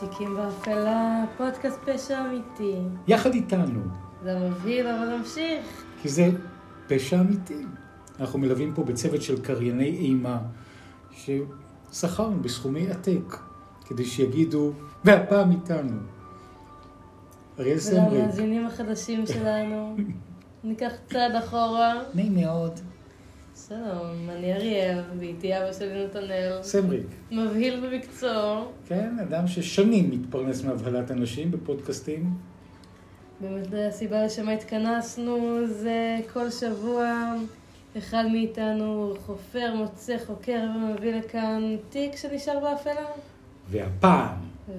תיקים באפלה, פודקאסט פשע אמיתי. יחד איתנו, זה מבהיל אבל נמשיך. כי זה פשע אמיתי. אנחנו מלווים פה בצוות של קרייני אימה, ששכרנו בסכומי עתק, כדי שיגידו, והפעם איתנו. אריאל סמריק, ולמאזינים החדשים שלנו, ניקח צעד אחורה. נעים מאוד. שלום, אני אריאל, ואיתי אבא שלי נתנאל. סמריק, מבהיל במקצועו. כן, אדם ששנים מתפרנס מהבהלת אנשים בפודקאסטים. באמת הסיבה לשמה התכנסנו זה כל שבוע אחד מאיתנו חופר, מוצא, חוקר ומביא לכאן תיק שנשאר באפלה. והפעם,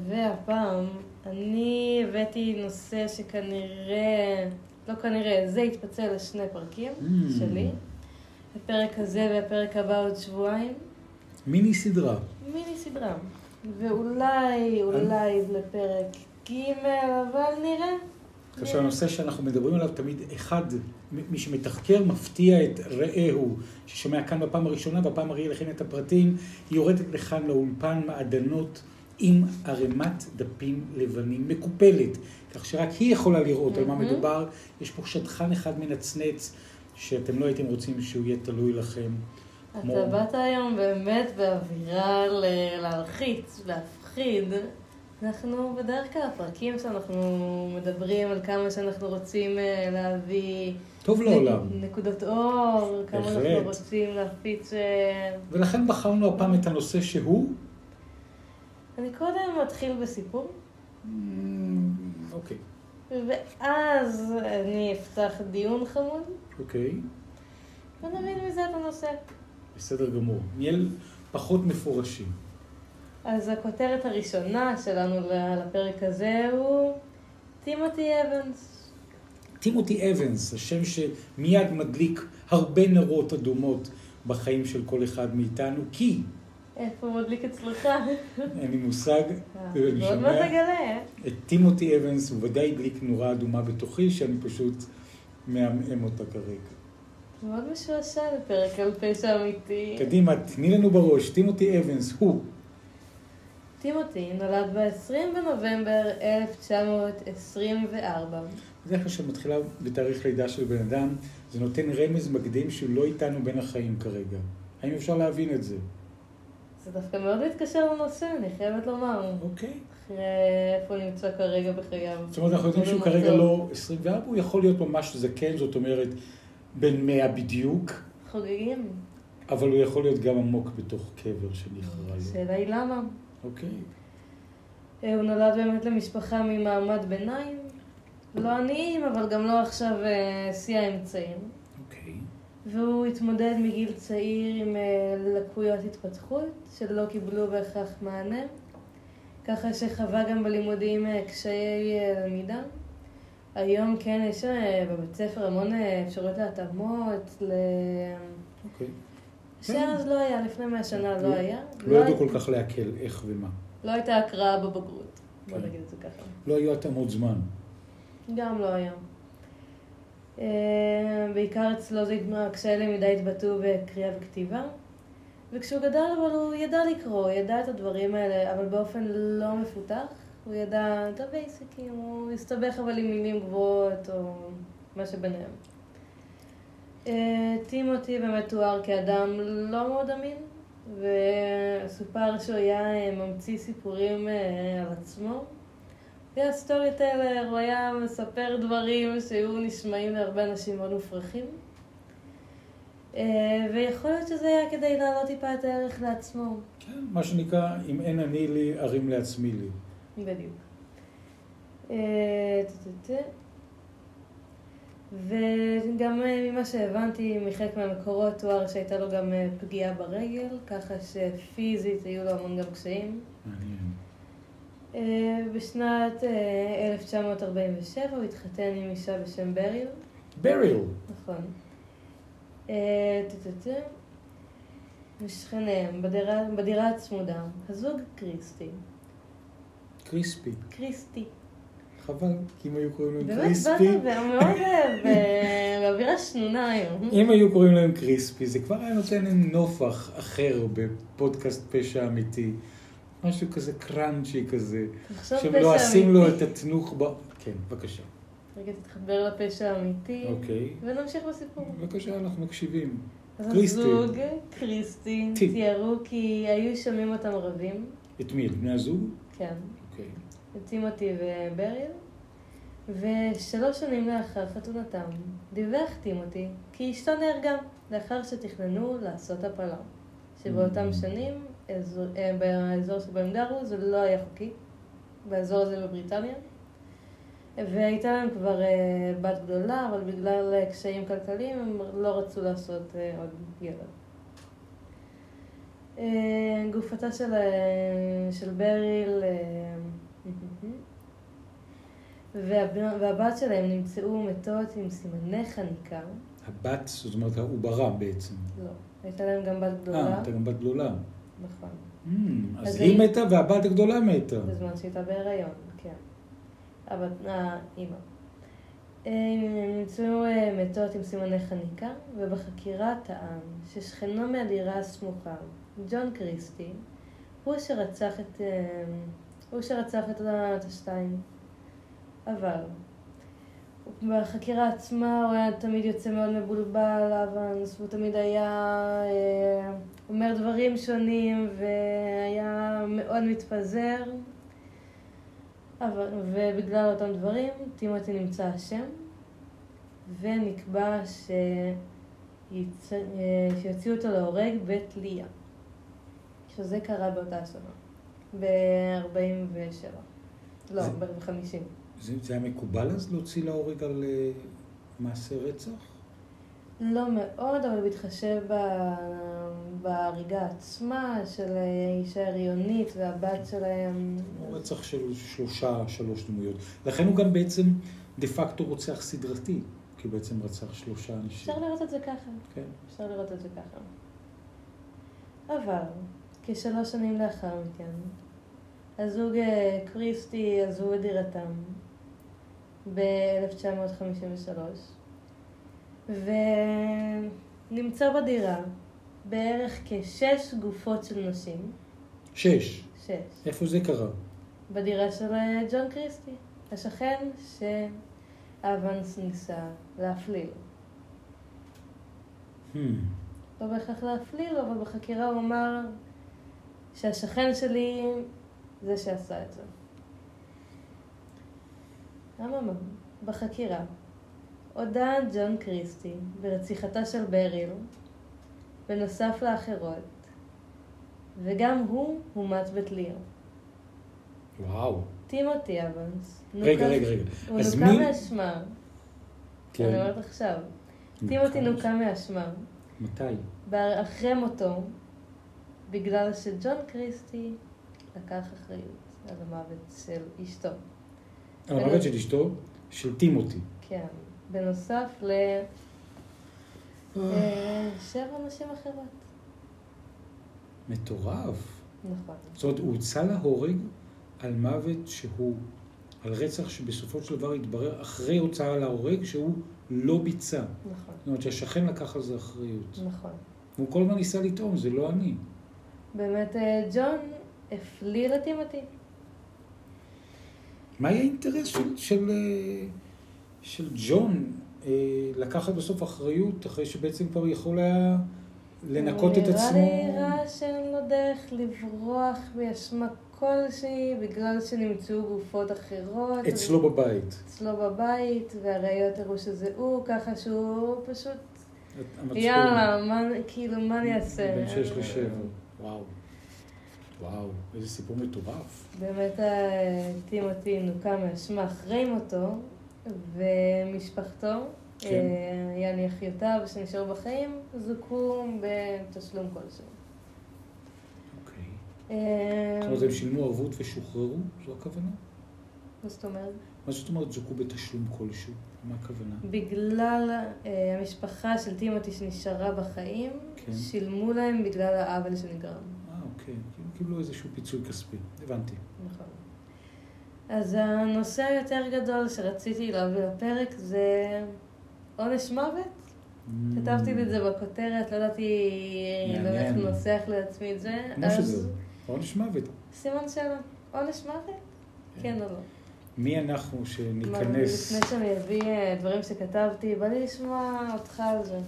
והפעם אני הבאתי נושא שכנראה, לא כנראה, זה יתפצל לשני פרקים Mm. שלי. הפרק הזה והפרק הבא עוד שבועיים. מיני סדרה. מיני סדרה. ואולי, אולי לפרק ג', אבל נראה. כאשר הנושא שאנחנו מדברים עליו תמיד אחד, מי שמתחקר מפתיע את רעהו, ששומע כאן בפעם הראשונה, בפעם הראי לכן את הפרטים, היא יורדת לכאן לאולפן מעדנות עם ערימת דפים לבנים מקופלת, כך שרק היא יכולה לראות על מה. מדובר. יש פה שטחן אחד מנצנץ, שאתם לא הייתם רוצים שהוא יהיה תלוי לכם. כמו- אתה באת היום באמת באווירה ל- להלחיץ, להפחיד. אנחנו בדרך כלל, הפרקים שאנחנו מדברים על כמה שאנחנו רוצים אה, להביא... טוב לעולם. נק- נקודות אור, כמה בהחלט. אנחנו רוצים להפיץ... אה, ולכן בחרנו הפעם את הנושא שהוא... אני קודם אתחיל בסיפור, אמ, אוקיי, ואז אני אפתח דיון חמוד, אוקיי. ונבין מזה את הנושא. בסדר גמור. נהיה פחות מפורשים. אז הכותרת הראשונה שלנו לפרק הזה הוא טימותי אבנס. טימותי אבנס, השם שמיד מדליק הרבה נרות אדומות בחיים של כל אחד מאיתנו, כי איפה הוא מדליק אצלך? אין לי מושג, ועוד מעט שומע תגלה. את טימותי אבנס, הוא ודאי הדליק נורה אדומה בתוכי, שאני פשוט מעמעם אותה כרגע. מאוד משועשע לפרק על פשע אמיתי. קדימה, תני לנו בראש, טימותי אבנס, הוא. טימותי נולד ב-20 בנובמבר 1924. בדרך כלל כשמתחילה בתאריך לידה של בן אדם, זה נותן רמז מקדים שהוא לא איתנו בין החיים כרגע. האם אפשר להבין את זה? זה דווקא מאוד מתקשר לנושא, אני חייבת לומר. אוקיי. אחרי איפה הוא נמצא כרגע בחייו. זאת אומרת, אנחנו יודעים שהוא. כרגע לא 24, הוא יכול להיות ממש זקן, זאת אומרת, בן 100 בדיוק, חוגגים. אבל הוא יכול להיות גם עמוק בתוך קבר שנכרע לו. השאלה היא למה. אוקיי. אה, הוא נולד באמת למשפחה ממעמד ביניים. לא עניים, אבל גם לא עכשיו אה, שיא האמצעים. אוקיי. והוא התמודד מגיל צעיר עם אה, לקויות התפתחות שלא קיבלו בהכרח מענה, ככה שחווה גם בלימודים אה, קשיי אה, למידה. היום כן יש אה, בבית ספר המון אפשרויות להתאמות, ל... אוקיי. שאז לא היה, לפני 100 שנה לא היה. לא ידעו הי- כל כך להקל איך ומה. לא הייתה הקראה בבגרות, בוא כן. נגיד את זה ככה. לא היו התאמות זמן. גם לא היה. בעיקר אצלו זה קשיי למידה התבטאו בקריאה וכתיבה. וכשהוא גדל, אבל הוא ידע לקרוא, הוא ידע את הדברים האלה, אבל באופן לא מפותח. הוא ידע את הבייסיקים, הוא הסתבך אבל עם מילים גבוהות, או מה שביניהם. אה, טימותי באמת תואר כאדם לא מאוד אמין, וסופר שהוא היה אה, ממציא סיפורים אה, על עצמו. הוא היה סטורי טלר, הוא היה מספר דברים שהיו נשמעים להרבה אנשים מאוד מופרכים. אה, ויכול להיות שזה היה כדי להעלות טיפה את הערך לעצמו. כן, מה שנקרא, אם אין אני לי, ארים לעצמי לי. בדיוק. אה. וגם אה, ממה שהבנתי מחלק מהמקורות תואר שהייתה לו גם פגיעה ברגל, ככה שפיזית היו לו המון גם קשיים. מעניין. בשנת אה, 1947 הוא התחתן עם אישה בשם בריל. בריל. נכון. אה. ושכניהם, בדירה, בדירה הצמודה, הזוג קריסטי. קריספי. קריסטי. חבל, כי אם היו קוראים להם באמת קריספי, באת ומאוד אוהב, אה, באווירה שנונה היום. אם היו קוראים להם קריספי, זה כבר היה נותן להם נופח אחר בפודקאסט פשע אמיתי. משהו כזה קראנצ'י כזה, תחשוב שהם פשע לועסים לו את אמיתי. התנוך ב... כן, בבקשה. רגע, תתחבר לפשע האמיתי, אוקיי. ונמשיך בסיפור. בבקשה, אנחנו מקשיבים. אז קריסטי. הזוג, קריסטי, טי. תיארו כי היו שומעים אותם רבים, את מי? את בני הזוג? כן, אוקיי. את טימותי ובריל, ושלוש שנים לאחר חתונתם, דיווח טימותי כי אשתו נהרגה לאחר שתכננו לעשות הפלה. שבאותם Mm. שנים, אזור, אה, באזור שבו הם גרו, זה לא היה חוקי, באזור הזה בבריטניה. והייתה להם כבר אה, בת גדולה, אבל בגלל אה, קשיים כלכליים הם לא רצו לעשות אה, עוד ילד. גופתה של, של בריל והב- והבת שלהם נמצאו מתות עם סימני חניקה. הבת, זאת אומרת העוברה בעצם. לא, הייתה להם גם בת גדולה. אה, הייתה גם בת גדולה. נכון. Hmm, אז אז היא מתה והבת הגדולה מתה. בזמן שהייתה בהיריון. האימא. הם נמצאו אה, מתות עם סימני חניקה, ובחקירה טען ששכנו מהדירה הסמוכה, ג'ון קריסטי, הוא שרצח את, אה, הוא שרצח את השתיים. אבל בחקירה עצמה הוא היה תמיד יוצא מאוד מבולבל, אבנס, והוא תמיד היה אה, אומר דברים שונים והיה מאוד מתפזר. אבל, ובגלל אותם דברים, טימותי נמצא אשם, ונקבע שיצ... שיוציאו אותו להורג בתלייה. שזה קרה באותה שנה, ב-47. לא, זה- ב-50. זה, זה היה מקובל אז להוציא להורג על אה, מעשה רצח? לא מאוד, אבל בהתחשב ב- בהריגה עצמה של האישה הריונית והבת שלהם. הוא רצח של שלושה, שלוש דמויות. לכן הוא גם בעצם דה פקטו רוצח סדרתי, כי הוא בעצם רצח שלושה אנשים. אפשר לראות את זה ככה. כן. אפשר לראות את זה ככה. אבל, כשלוש שנים לאחר מכן, הזוג אה, קריסטי עזבו את דירתם ב-1953, ונמצא בדירה בערך כשש גופות של נשים, שש. שש, איפה זה קרה? בדירה של אה, ג'ון קריסטי, השכן שאבנס ניסה להפליל. Hmm. לא בהכרח להפליל, אבל בחקירה הוא אמר שהשכן שלי זה שעשה את זה. אממה, בחקירה הודה ג'ון קריסטי ברציחתה של בריל, בנוסף לאחרות, וגם הוא הומת בתלייה. וואו. טימותי אבנס. רגע, רגע, רגע. הוא אז נוקה מי- מאשמה. אני כן. אומרת עכשיו. טימותי נוקה מאשמה. מתי? אחרי מותו, בגלל שג'ון קריסטי לקח אחריות על המוות של אשתו. על המוות של אשתו, של טימותי. כן. בנוסף לשבע נשים אחרות. מטורף. נכון. זאת אומרת, הוא הוצא להורג על מוות שהוא, על רצח שבסופו של דבר התברר אחרי הוצאה להורג שהוא לא ביצע. נכון. זאת אומרת שהשכן לקח על זה אחריות. נכון. הוא כל הזמן ניסה לטעון, זה לא אני. באמת, אה, ג'ון הפליל את טימותי. מה היה האינטרס של, של, אה, של ג'ון אה, לקחת בסוף אחריות, אחרי שבעצם כבר יכול היה לנקות את עצמו? נראה לי רע שאין לו דרך לברוח באשמה כלשהי, בגלל שנמצאו גופות אחרות. אצלו בבית. אצלו בבית, והראיות הראו שזה הוא, ככה שהוא פשוט. יאללה, מה, כאילו, מה אני אעשה? בין שש לשבע. וואו. וואו, איזה סיפור מטורף. באמת אה, טימותי נוקה מאשמה אחרי מותו, ומשפחתו, כן. אה, יעני אחיותיו שנשארו בחיים, זוכו בתשלום כלשהו. אוקיי. אה, זאת אומרת, הם שילמו ערבות ושוחררו? זו הכוונה? מה זאת אומרת? מה זאת אומרת זוכו בתשלום כלשהו? מה הכוונה? בגלל אה, המשפחה של טימותי שנשארה בחיים, כן. שילמו להם בגלל העוול שנגרם. אה, אוקיי. כאילו קיבלו איזשהו פיצוי כספי. הבנתי. נכון. אז הנושא היותר גדול שרציתי להביא לפרק זה עונש מוות. כתבתי לי את זה בכותרת, לא ידעתי. איך לנסח לעצמי את זה. כמו שזה. עונש מוות. סימן שאלה. עונש מוות? כן או לא? מי אנחנו שניכנס... לפני שאני אביא אה, דברים שכתבתי, בא לי לשמוע אותך על זה.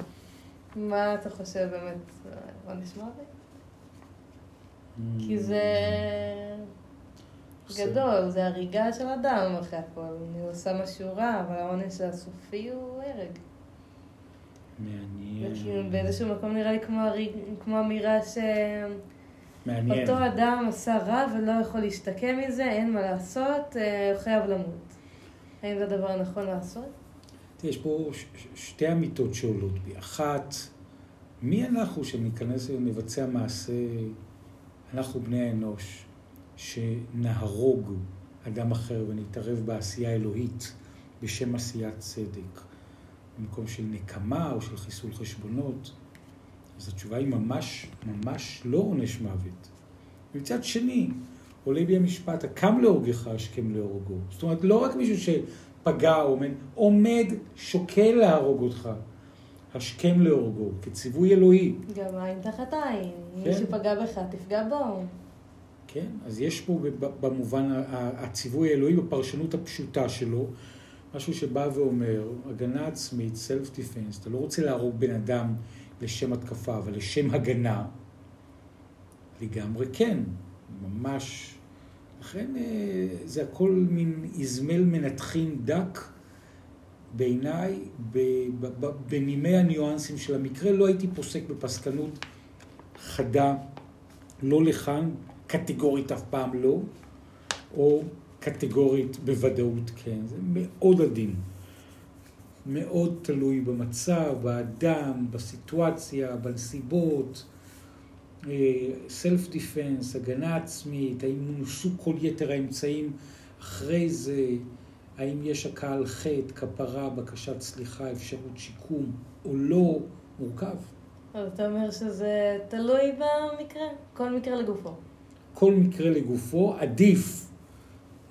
מה אתה חושב באמת? אה, עונש מוות? כי זה גדול, זה הריגה של אדם אחרי הכל. הוא עושה משהו רע, אבל העונש הסופי הוא הרג. מעניין. וכאילו באיזשהו מקום נראה לי כמו, הריג, כמו אמירה שאותו מעניין. אדם עשה רע ולא יכול להשתקם מזה, אין מה לעשות, אה, הוא חייב למות. האם זה הדבר הנכון לעשות? תראה, יש פה ש- ש- שתי אמיתות שעולות בי. אחת, מי אנחנו שניכנס ונבצע מעשה, אנחנו בני האנוש, שנהרוג אדם אחר ונתערב בעשייה האלוהית בשם עשיית צדק, במקום של נקמה או של חיסול חשבונות? אז התשובה היא ממש, ממש לא עונש מוות. ומצד שני, עולה בי המשפט, הקם להורגך השכם להורגו. זאת אומרת, לא רק מישהו שפגע או עומד, עומד, שוקל להרוג אותך, השכם להורגו, כציווי אלוהי. גם עין תחת עין. כן. מי שפגע בך, תפגע בו. כן? אז יש פה במובן הציווי האלוהי בפרשנות הפשוטה שלו, משהו שבא ואומר, הגנה עצמית, self defense, אתה לא רוצה להרוג בן אדם לשם התקפה, אבל לשם הגנה, לגמרי כן, ממש. לכן אה, זה הכל מין איזמל מנתחין דק בעיניי, בנימי הניואנסים של המקרה, לא הייתי פוסק בפסקנות חדה, לא לכאן, קטגורית אף פעם לא, או קטגורית בוודאות כן. זה מאוד עדין. מאוד תלוי במצב, באדם, בסיטואציה, בנסיבות, סלף דיפנס, הגנה עצמית, האם נוסו כל יתר האמצעים אחרי זה, האם יש הכאה על חטא, כפרה, בקשת סליחה, אפשרות שיקום או לא, מורכב. אתה אומר שזה תלוי במקרה, כל מקרה לגופו. כל מקרה לגופו עדיף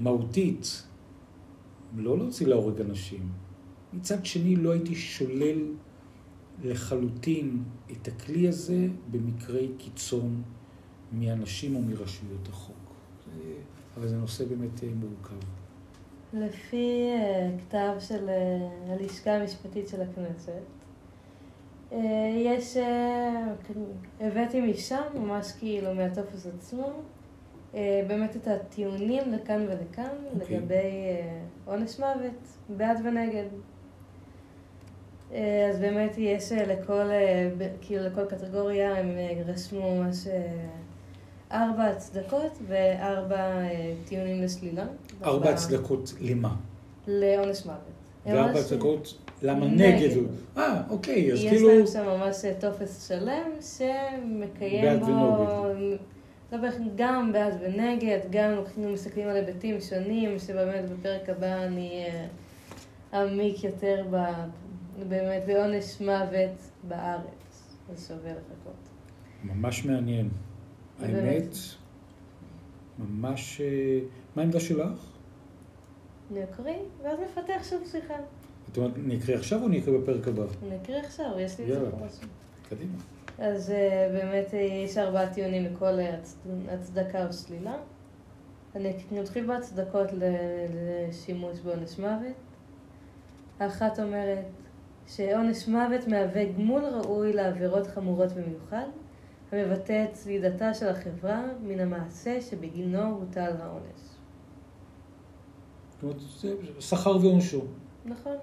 מהותית לא להוציא להורג אנשים. מצד שני, לא הייתי שולל לחלוטין את הכלי הזה במקרי קיצון מאנשים או מרשויות החוק. אבל זה נושא באמת אה, מורכב. לפי אה, כתב של אה, הלשכה המשפטית של הכנסת, יש, אה, הבאתי משם, ממש כאילו מהטופס עצמו, אה, באמת את הטיעונים לכאן ולכאן אוקיי. לגבי אה, עונש מוות, בעד ונגד. אה, אז באמת יש אה, לכל, אה, כאילו לכל קטגוריה, הם אה, רשמו ממש אה, ארבע הצדקות וארבע אה, טיעונים לשלילה. ארבע הצדקות למה? לעונש מוות. וארבע הצדקות למה נגד. הוא. אה, אוקיי, אז יש כאילו... להם שם ממש טופס שלם שמקיים בו... לא בהכרח גם בעד ונגד, גם אנחנו מסתכלים על היבטים שונים, שבאמת בפרק הבא אני אה, אעמיק יותר ב... באמת בעונש מוות בארץ. אז שווה לחכות. ממש מעניין. האמת, ממש... אה, מה העמדה שלך? אני אקריא, ואז נפתח שוב שיחה. את אומרת, אני אקריא עכשיו או אני אקריא בפרק הבא? אני אקריא עכשיו, יש לי את זה. בראש. קדימה. אז אה, באמת אה, יש ארבעה טיעונים לכל אה, הצ- הצדקה או שלילה. אני נתחיל בהצדקות לשימוש בעונש מוות. האחת אומרת שעונש מוות מהווה גמול ראוי לעבירות חמורות במיוחד, המבטא את צלידתה של החברה מן המעשה שבגינו הוטל העונש. זאת אומרת, זה שכר ועונשו. נכון.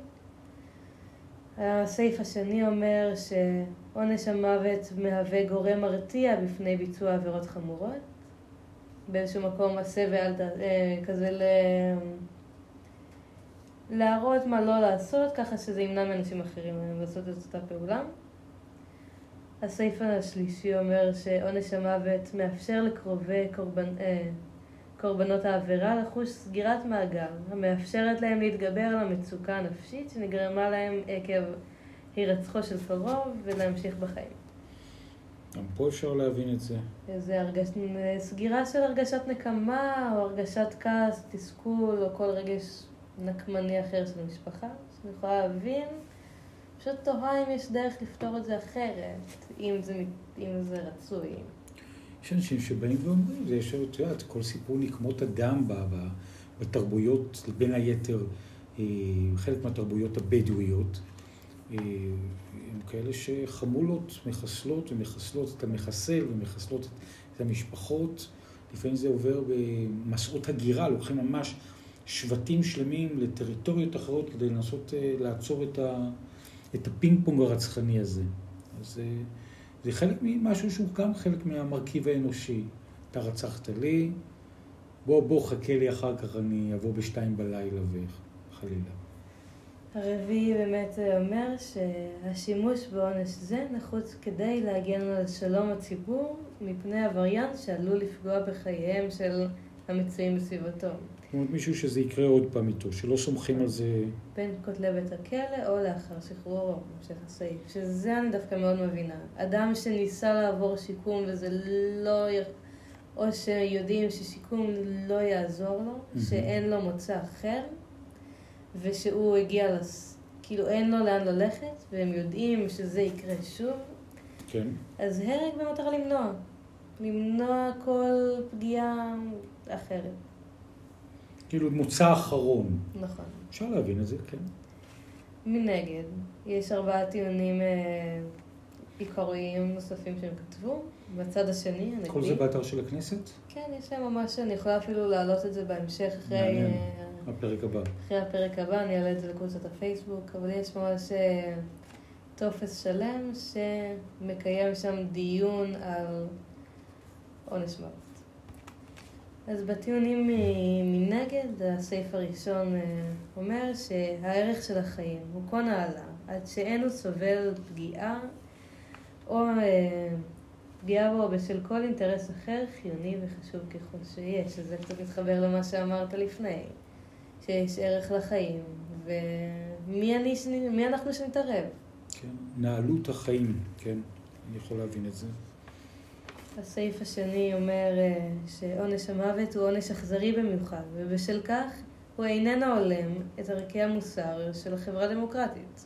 הסעיף השני אומר שעונש המוות מהווה גורם מרתיע בפני ביצוע עבירות חמורות. באיזשהו מקום עשה ואל ת... כזה ל... להראות מה לא לעשות, ככה שזה ימנע מאנשים אחרים לעשות את אותה פעולה. הסעיף השלישי אומר שעונש המוות מאפשר לקרובי קורבן, אה, קורבנות העבירה לחוש סגירת מעגל, המאפשרת להם להתגבר על המצוקה הנפשית שנגרמה להם עקב הירצחו של קרוב ולהמשיך בחיים. גם פה אפשר להבין את זה. זה הרגש... סגירה של הרגשת נקמה, או הרגשת כעס, תסכול, או כל רגש נקמני אחר של המשפחה, שאני יכולה להבין. פשוט תוהה אם יש דרך לפתור את זה אחרת, אם זה, אם זה רצוי. יש אנשים שבאים ואומרים, זה יש, את יודעת, כל סיפור נקמות הדם בתרבויות, בין היתר, אה, חלק מהתרבויות הבדואיות, אה, הם כאלה שחמולות מחסלות ומחסלות את המחסל ומחסלות את המשפחות. לפעמים זה עובר במסעות הגירה, לוקחים ממש שבטים שלמים לטריטוריות אחרות כדי לנסות אה, לעצור את, את הפינג פונג הרצחני הזה. אז זה חלק ממשהו שהוא גם חלק מהמרכיב האנושי. אתה רצחת לי, בוא, בוא, חכה לי אחר כך, אני אבוא בשתיים בלילה וחלילה. הרביעי באמת אומר שהשימוש בעונש זה נחוץ כדי להגן על שלום הציבור מפני עבריין שעלול לפגוע בחייהם של המצויים בסביבתו. זאת אומרת, מישהו שזה יקרה עוד פעם איתו, שלא סומכים על זה. בין כותלי בית הכלא או לאחר שחרורו, המשך הסעיף. שזה אני דווקא מאוד מבינה. אדם שניסה לעבור שיקום וזה לא... או שיודעים ששיקום לא יעזור לו. שאין לו מוצא אחר, ושהוא הגיע לס... כאילו אין לו לאן ללכת, והם יודעים שזה יקרה שוב, כן. אז הרג במטרה למנוע. למנוע כל פגיעה אחרת. כאילו מוצא אחרון. נכון. אפשר להבין את זה, כן. מנגד, יש ארבעה טיעונים אה, עיקריים נוספים שהם כתבו. בצד השני, הנגדי. כל זה באתר של הכנסת? כן, יש להם ממש, אני יכולה אפילו להעלות את זה בהמשך אחרי, מעניין. אה, הפרק הבא. אחרי הפרק הבא, אני אעלה את זה לקבוצת הפייסבוק, אבל יש ממש אה, טופס שלם שמקיים שם דיון על עונש מוות. אז בטיעונים מנגד, הסעיף הראשון אה, אומר שהערך של החיים הוא כה נעלה, עד שאין הוא סובל פגיעה או אה, פגיעה בו בשל כל אינטרס אחר חיוני וחשוב ככל שיש. שזה קצת מתחבר למה שאמרת לפני, שיש ערך לחיים, ומי אני, מי אנחנו שנתערב? כן. נעלות החיים, כן. אני יכול להבין את זה. הסעיף השני אומר אה, שעונש המוות הוא עונש אכזרי במיוחד, ובשל כך הוא איננו הולם את ערכי המוסר של החברה הדמוקרטית.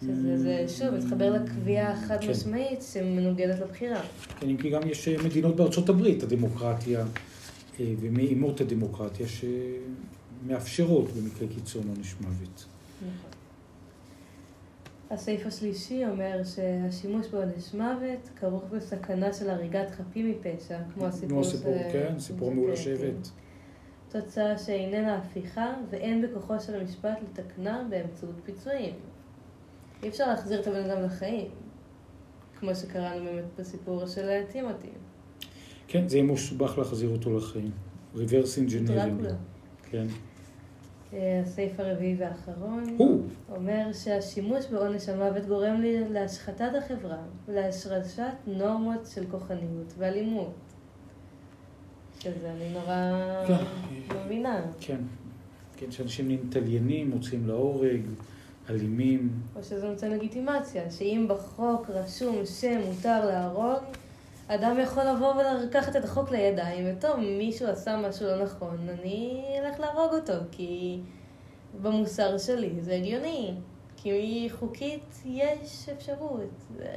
שזה, זה, שוב, מתחבר לקביעה החד כן. משמעית שמנוגדת לבחירה. כן, אם כי גם יש אה, מדינות בארצות הברית, הדמוקרטיה, אה, ומאימות הדמוקרטיה, שמאפשרות במקרה קיצון עונש מוות. נכון. הסעיף השלישי אומר שהשימוש בעונש מוות כרוך בסכנה של הריגת חפים מפשע, כמו הסיפור כמו הסיפור, ש- כן, סיפור מעול השבט. כן. תוצאה שאיננה הפיכה ואין בכוחו של המשפט לתקנה באמצעות פיצויים. אי אפשר להחזיר את הבן אדם לחיים, כמו שקראנו באמת בסיפור של טימותי. כן, זה יהיה מסובך להחזיר אותו לחיים. engineering. דרקולה. כן. אה, הסעיף הרביעי והאחרון הוא. אומר שהשימוש בעונש המוות גורם לי להשחתת החברה ולהשרשת נורמות של כוחניות ואלימות. שזה אני נורא כן. מבינה. כן. כן, שאנשים מתעניינים, מוצאים להורג, אלימים. או שזה נותן לגיטימציה, שאם בחוק רשום שמותר להרוג, אדם יכול לבוא ולקחת את החוק לידיים, וטוב, מישהו עשה משהו לא נכון, אני אלך להרוג אותו, כי במוסר שלי זה הגיוני, כי חוקית יש אפשרות. זה...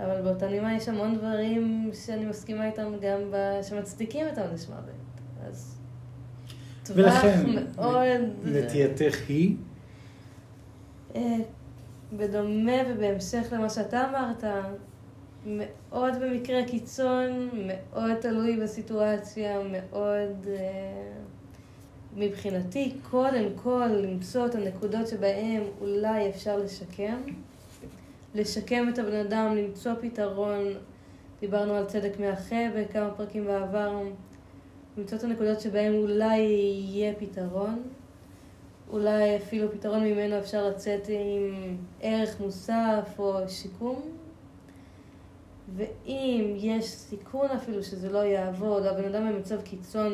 אבל באותה נימה יש המון דברים שאני מסכימה איתם גם ב... שמצדיקים את העונש מוות. אז ולכן, מאוד... נטייתך היא, אה, בדומה ובהמשך למה שאתה אמרת, מאוד במקרה קיצון, מאוד תלוי בסיטואציה, מאוד... אה, מבחינתי, קודם כל למצוא את הנקודות שבהן אולי אפשר לשקם, לשקם את הבן אדם, למצוא פתרון, דיברנו על צדק מאחה בכמה פרקים בעבר, למצוא את הנקודות שבהן אולי יהיה פתרון, אולי אפילו פתרון ממנו אפשר לצאת עם ערך מוסף או שיקום. ואם יש סיכון אפילו שזה לא יעבוד, הבן אדם במצב קיצון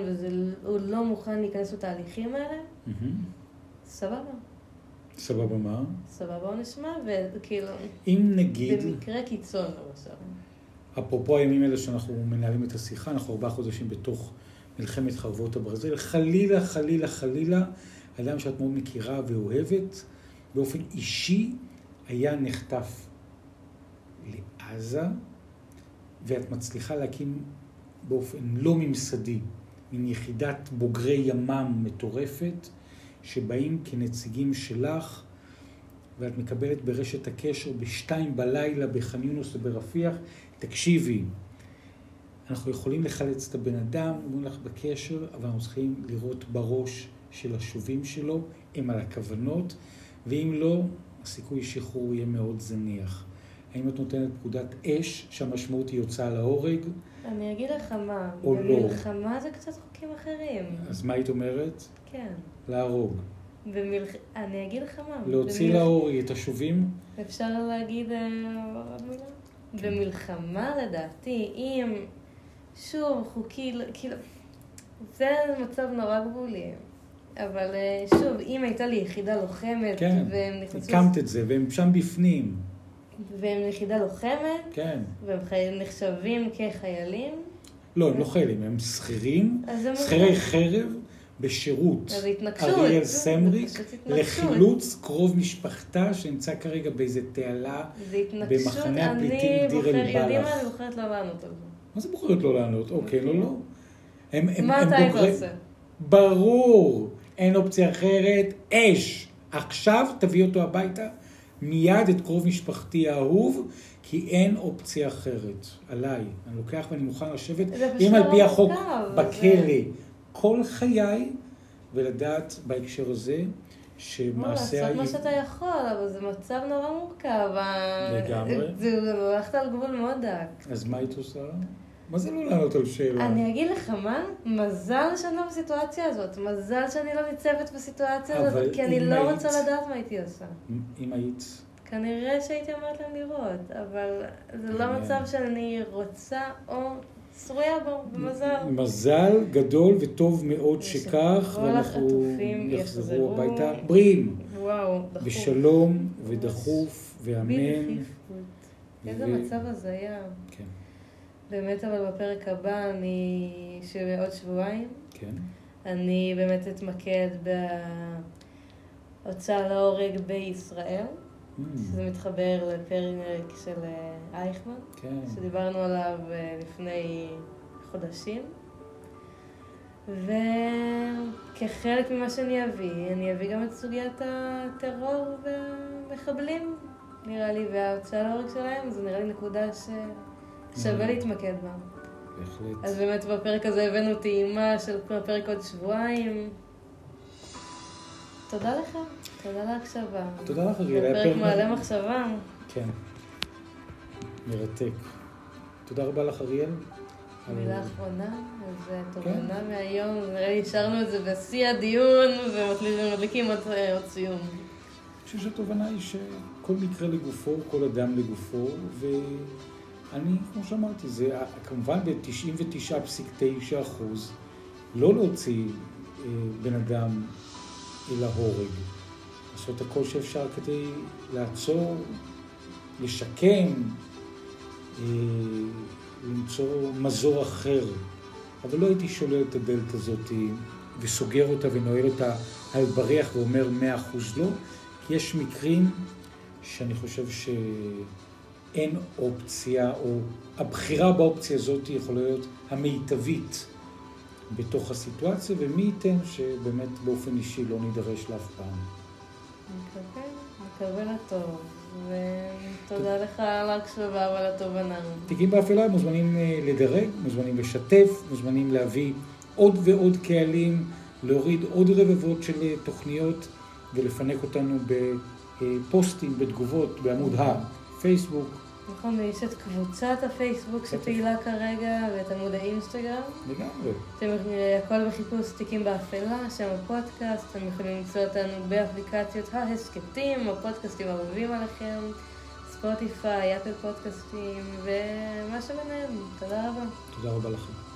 והוא לא מוכן להיכנס לתהליכים האלה. סבבה. סבבה מה? סבבה עונש מוות, כאילו, אם נגיד, במקרה קיצון למשל. אפרופו הימים האלה שאנחנו מנהלים את השיחה, אנחנו ארבעה חודשים בתוך מלחמת חרבות הברזל, חלילה, חלילה, חלילה, אדם שאת מאוד מכירה ואוהבת, באופן אישי היה נחטף לעזה, ואת מצליחה להקים באופן לא ממסדי, מין יחידת בוגרי ימ"מ מטורפת, שבאים כנציגים שלך, ואת מקבלת ברשת הקשר בשתיים בלילה בח'אן יונס וברפיח, תקשיבי, אנחנו יכולים לחלץ את הבן אדם, אומרים לך בקשר, אבל אנחנו צריכים לראות בראש של השובים שלו, הם על הכוונות, ואם לא, הסיכוי שחרור יהיה מאוד זניח. האם את נותנת פקודת אש, שהמשמעות היא הוצאה להורג? אני אגיד לך מה, או לא. במלחמה זה קצת חוקים אחרים. אז מה היית אומרת? כן. להרוג. במלח... אני אגיד לך מה. להוציא במלח- להורג את השובים? אפשר להגיד אה, עוד מילה? במלחמה לדעתי, אם שוב חוקי, כאילו, זה מצב נורא גבולי. אבל אה, שוב, אם הייתה לי יחידה לוחמת, כן, והם נכנסו... הקמת את זה, והם שם בפנים. והם יחידה לוחמת, כן. והם חי- נחשבים כחיילים, לא, הם לא חיילים, הם שכירים, הם... שכירי חרב בשירות. אז התנגשות. אריאל סמריק. לחילוץ קרוב משפחתה שנמצא כרגע באיזה תעלה. במחנה הפליטים דיר אל-בלח. יודעים מה, אני בוחרת לא לענות על זה. מה זה בוחרת לא לענות? אוקיי, לא, לא. הם, הם, מה הם אתה היית עושה? ברור, אין אופציה אחרת, אש. עכשיו תביא אותו הביתה, מיד את קרוב משפחתי האהוב, כי אין אופציה אחרת. עליי. אני לוקח ואני מוכן לשבת, אם על פי החוק, בכלא, כל חיי, ולדעת בהקשר הזה, לא, שמעשה... לעשות מה שאתה יכול, אבל זה מצב נורא מורכב. לגמרי. זה זה הלכת על גבול מאוד דק. אז מה היית עושה? מה זה לא לענות על שאלה? אני אגיד לך מה, מזל שאני לא בסיטואציה הזאת. מזל שאני לא ניצבת בסיטואציה הזאת, כי אני לא היית- רוצה לדעת מה הייתי עושה. אם היית... כנראה שהייתי אומרת להם לראות, אבל זה לא מעניין. מצב שאני רוצה או שרויה בו, במזל. מזל גדול וטוב מאוד שכך, ואנחנו יחזרו יחזרו. הביתה בריאים, וואו, דחוף. בשלום ודחוף ואמן. איזה מצב הזיה. כן, באמת, אבל בפרק הבא, אני... שעוד שבועיים, כן. אני באמת אתמקד בהוצאה להורג בישראל, Mm, שזה מתחבר לפרק של אה, אייכמן, כן. שדיברנו עליו אה, לפני חודשים. וכחלק ממה שאני אביא, אני אביא גם את סוגיית הטרור והמחבלים, נראה לי, וההוצאה להורג שלהם, זו נראה לי נקודה ששווה Mm. להתמקד בה. בהחלט. אז באמת בפרק הזה הבאנו טעימה של הפרק עוד שבועיים. תודה לך, תודה להקשבה. תודה לך, הפרק פרק- מעלה מחשבה. כן. מרתק. תודה רבה לך, אריאל. מילה על- אחרונה, אז כן. תובנה מהיום, נראה לי השארנו את זה בשיא הדיון ומדליקים עוד אה, עוד סיום. אני חושב שהתובנה היא שכל מקרה לגופו, כל אדם לגופו, ואני, כמו שאמרתי, זה כמובן ב-99.9 אחוז לא להוציא אה, בן אדם אל ההורג. לעשות הכל שאפשר כדי לעצור, לשקם, אה, למצוא מזור אחר. אבל לא הייתי שולל את הדלת הזאת וסוגר אותה ונועל אותה על בריח ואומר מאה אחוז לא, כי יש מקרים שאני חושב שאין אופציה, או הבחירה באופציה הזאת יכולה להיות המיטבית בתוך הסיטואציה, ומי ייתן שבאמת באופן אישי לא נידרש לאף פעם. מקווה, מקווה לטוב. ותודה לך על ההקשבה ועל התובנה. תיקים באפלה מוזמנים אה, לדרג, מוזמנים לשתף, מוזמנים להביא עוד ועוד קהלים, להוריד עוד רבבות של אה, תוכניות ולפנק אותנו בפוסטים, בתגובות, בעמוד הפייסבוק. נכון, יש את קבוצת הפייסבוק שפעילה כרגע ואת עמוד האינסטגרם. לגמרי. אתם אה, הכל בחיפוש תיקים באפלה, שם הפודקאסט, אתם יכולים למצוא אותנו באפליקציות ההסכתים, הפודקאסטים האהובים עליכם, ספוטיפיי, אפל פודקאסטים ומה שביניהם. תודה רבה. תודה רבה לכם.